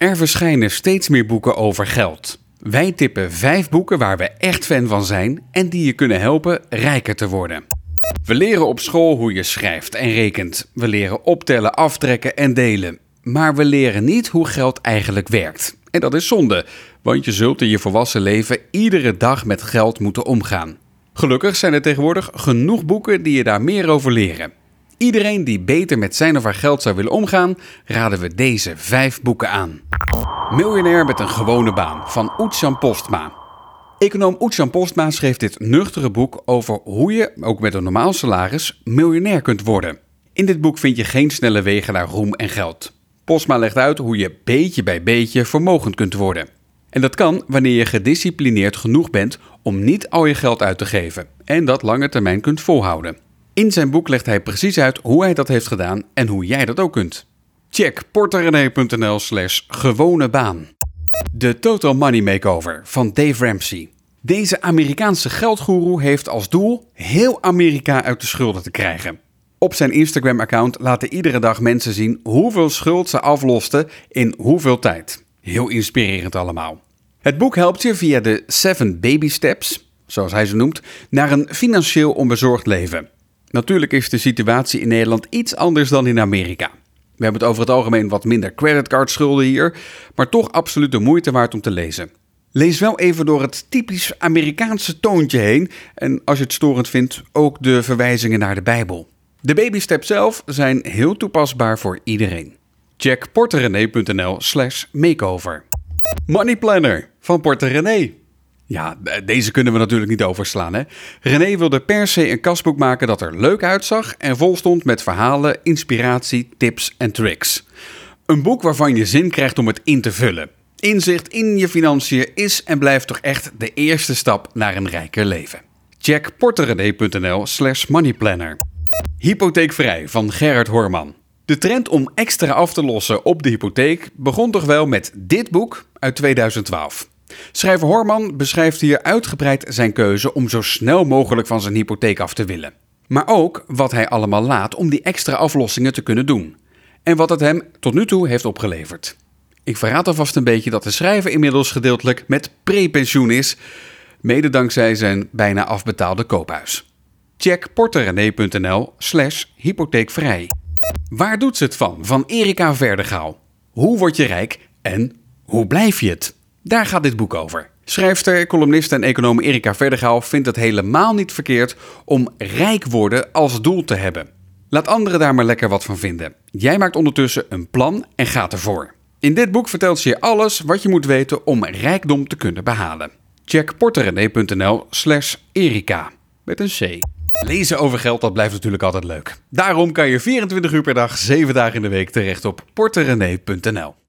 Er verschijnen steeds meer boeken over geld. Wij tippen vijf boeken waar we echt fan van zijn en die je kunnen helpen rijker te worden. We leren op school hoe je schrijft en rekent. We leren optellen, aftrekken en delen. Maar we leren niet hoe geld eigenlijk werkt. En dat is zonde, want je zult in je volwassen leven iedere dag met geld moeten omgaan. Gelukkig zijn er tegenwoordig genoeg boeken die je daar meer over leren. Iedereen die beter met zijn of haar geld zou willen omgaan, raden we deze vijf boeken aan. Miljonair met een gewone baan van Oetjan Postma. Econoom Oetjan Postma schreef dit nuchtere boek over hoe je, ook met een normaal salaris, miljonair kunt worden. In dit boek vind je geen snelle wegen naar roem en geld. Postma legt uit hoe je beetje bij beetje vermogend kunt worden. En dat kan wanneer je gedisciplineerd genoeg bent om niet al je geld uit te geven en dat lange termijn kunt volhouden. In zijn boek legt hij precies uit hoe hij dat heeft gedaan en hoe jij dat ook kunt. Check porterenee.nl slash gewone baan. De Total Money Makeover van Dave Ramsey. Deze Amerikaanse geldgoeroe heeft als doel heel Amerika uit de schulden te krijgen. Op zijn Instagram-account laten iedere dag mensen zien hoeveel schuld ze aflosten in hoeveel tijd. Heel inspirerend allemaal. Het boek helpt je via de 7 Baby Steps, zoals hij ze noemt, naar een financieel onbezorgd leven. Natuurlijk is de situatie in Nederland iets anders dan in Amerika. We hebben het over het algemeen wat minder creditcardschulden hier, maar toch absoluut de moeite waard om te lezen. Lees wel even door het typisch Amerikaanse toontje heen en als je het storend vindt, ook de verwijzingen naar de Bijbel. De babysteps zelf zijn heel toepasbaar voor iedereen. Check porterenee.nl slash makeover. Money Planner van Porter René. Ja, deze kunnen we natuurlijk niet overslaan. Hè? René wilde per se een kasboek maken dat er leuk uitzag en vol stond met verhalen, inspiratie, tips en tricks. Een boek waarvan je zin krijgt om het in te vullen. Inzicht in je financiën is en blijft toch echt de eerste stap naar een rijker leven. Check porterenee.nl slash moneyplanner. Hypotheekvrij van Gerard Horman. De trend om extra af te lossen op de hypotheek begon toch wel met dit boek uit 2012. Schrijver Horman beschrijft hier uitgebreid zijn keuze om zo snel mogelijk van zijn hypotheek af te willen. Maar ook wat hij allemaal laat om die extra aflossingen te kunnen doen. En wat het hem tot nu toe heeft opgeleverd. Ik verraad alvast een beetje dat de schrijver inmiddels gedeeltelijk met prepensioen is, mede dankzij zijn bijna afbetaalde koophuis. Check porterenee.nl slash hypotheekvrij. Waar doet ze het van? Van Erika Verdegaal. Hoe word je rijk en hoe blijf je het? Daar gaat dit boek over. Schrijfster, columnist en econoom Erika Verdegaal vindt het helemaal niet verkeerd om rijk worden als doel te hebben. Laat anderen daar maar lekker wat van vinden. Jij maakt ondertussen een plan en gaat ervoor. In dit boek vertelt ze je alles wat je moet weten om rijkdom te kunnen behalen. Check porterenee.nl slash Erika met een C. Lezen over geld, dat blijft natuurlijk altijd leuk. Daarom kan je 24 uur per dag, 7 dagen in de week terecht op porterenee.nl.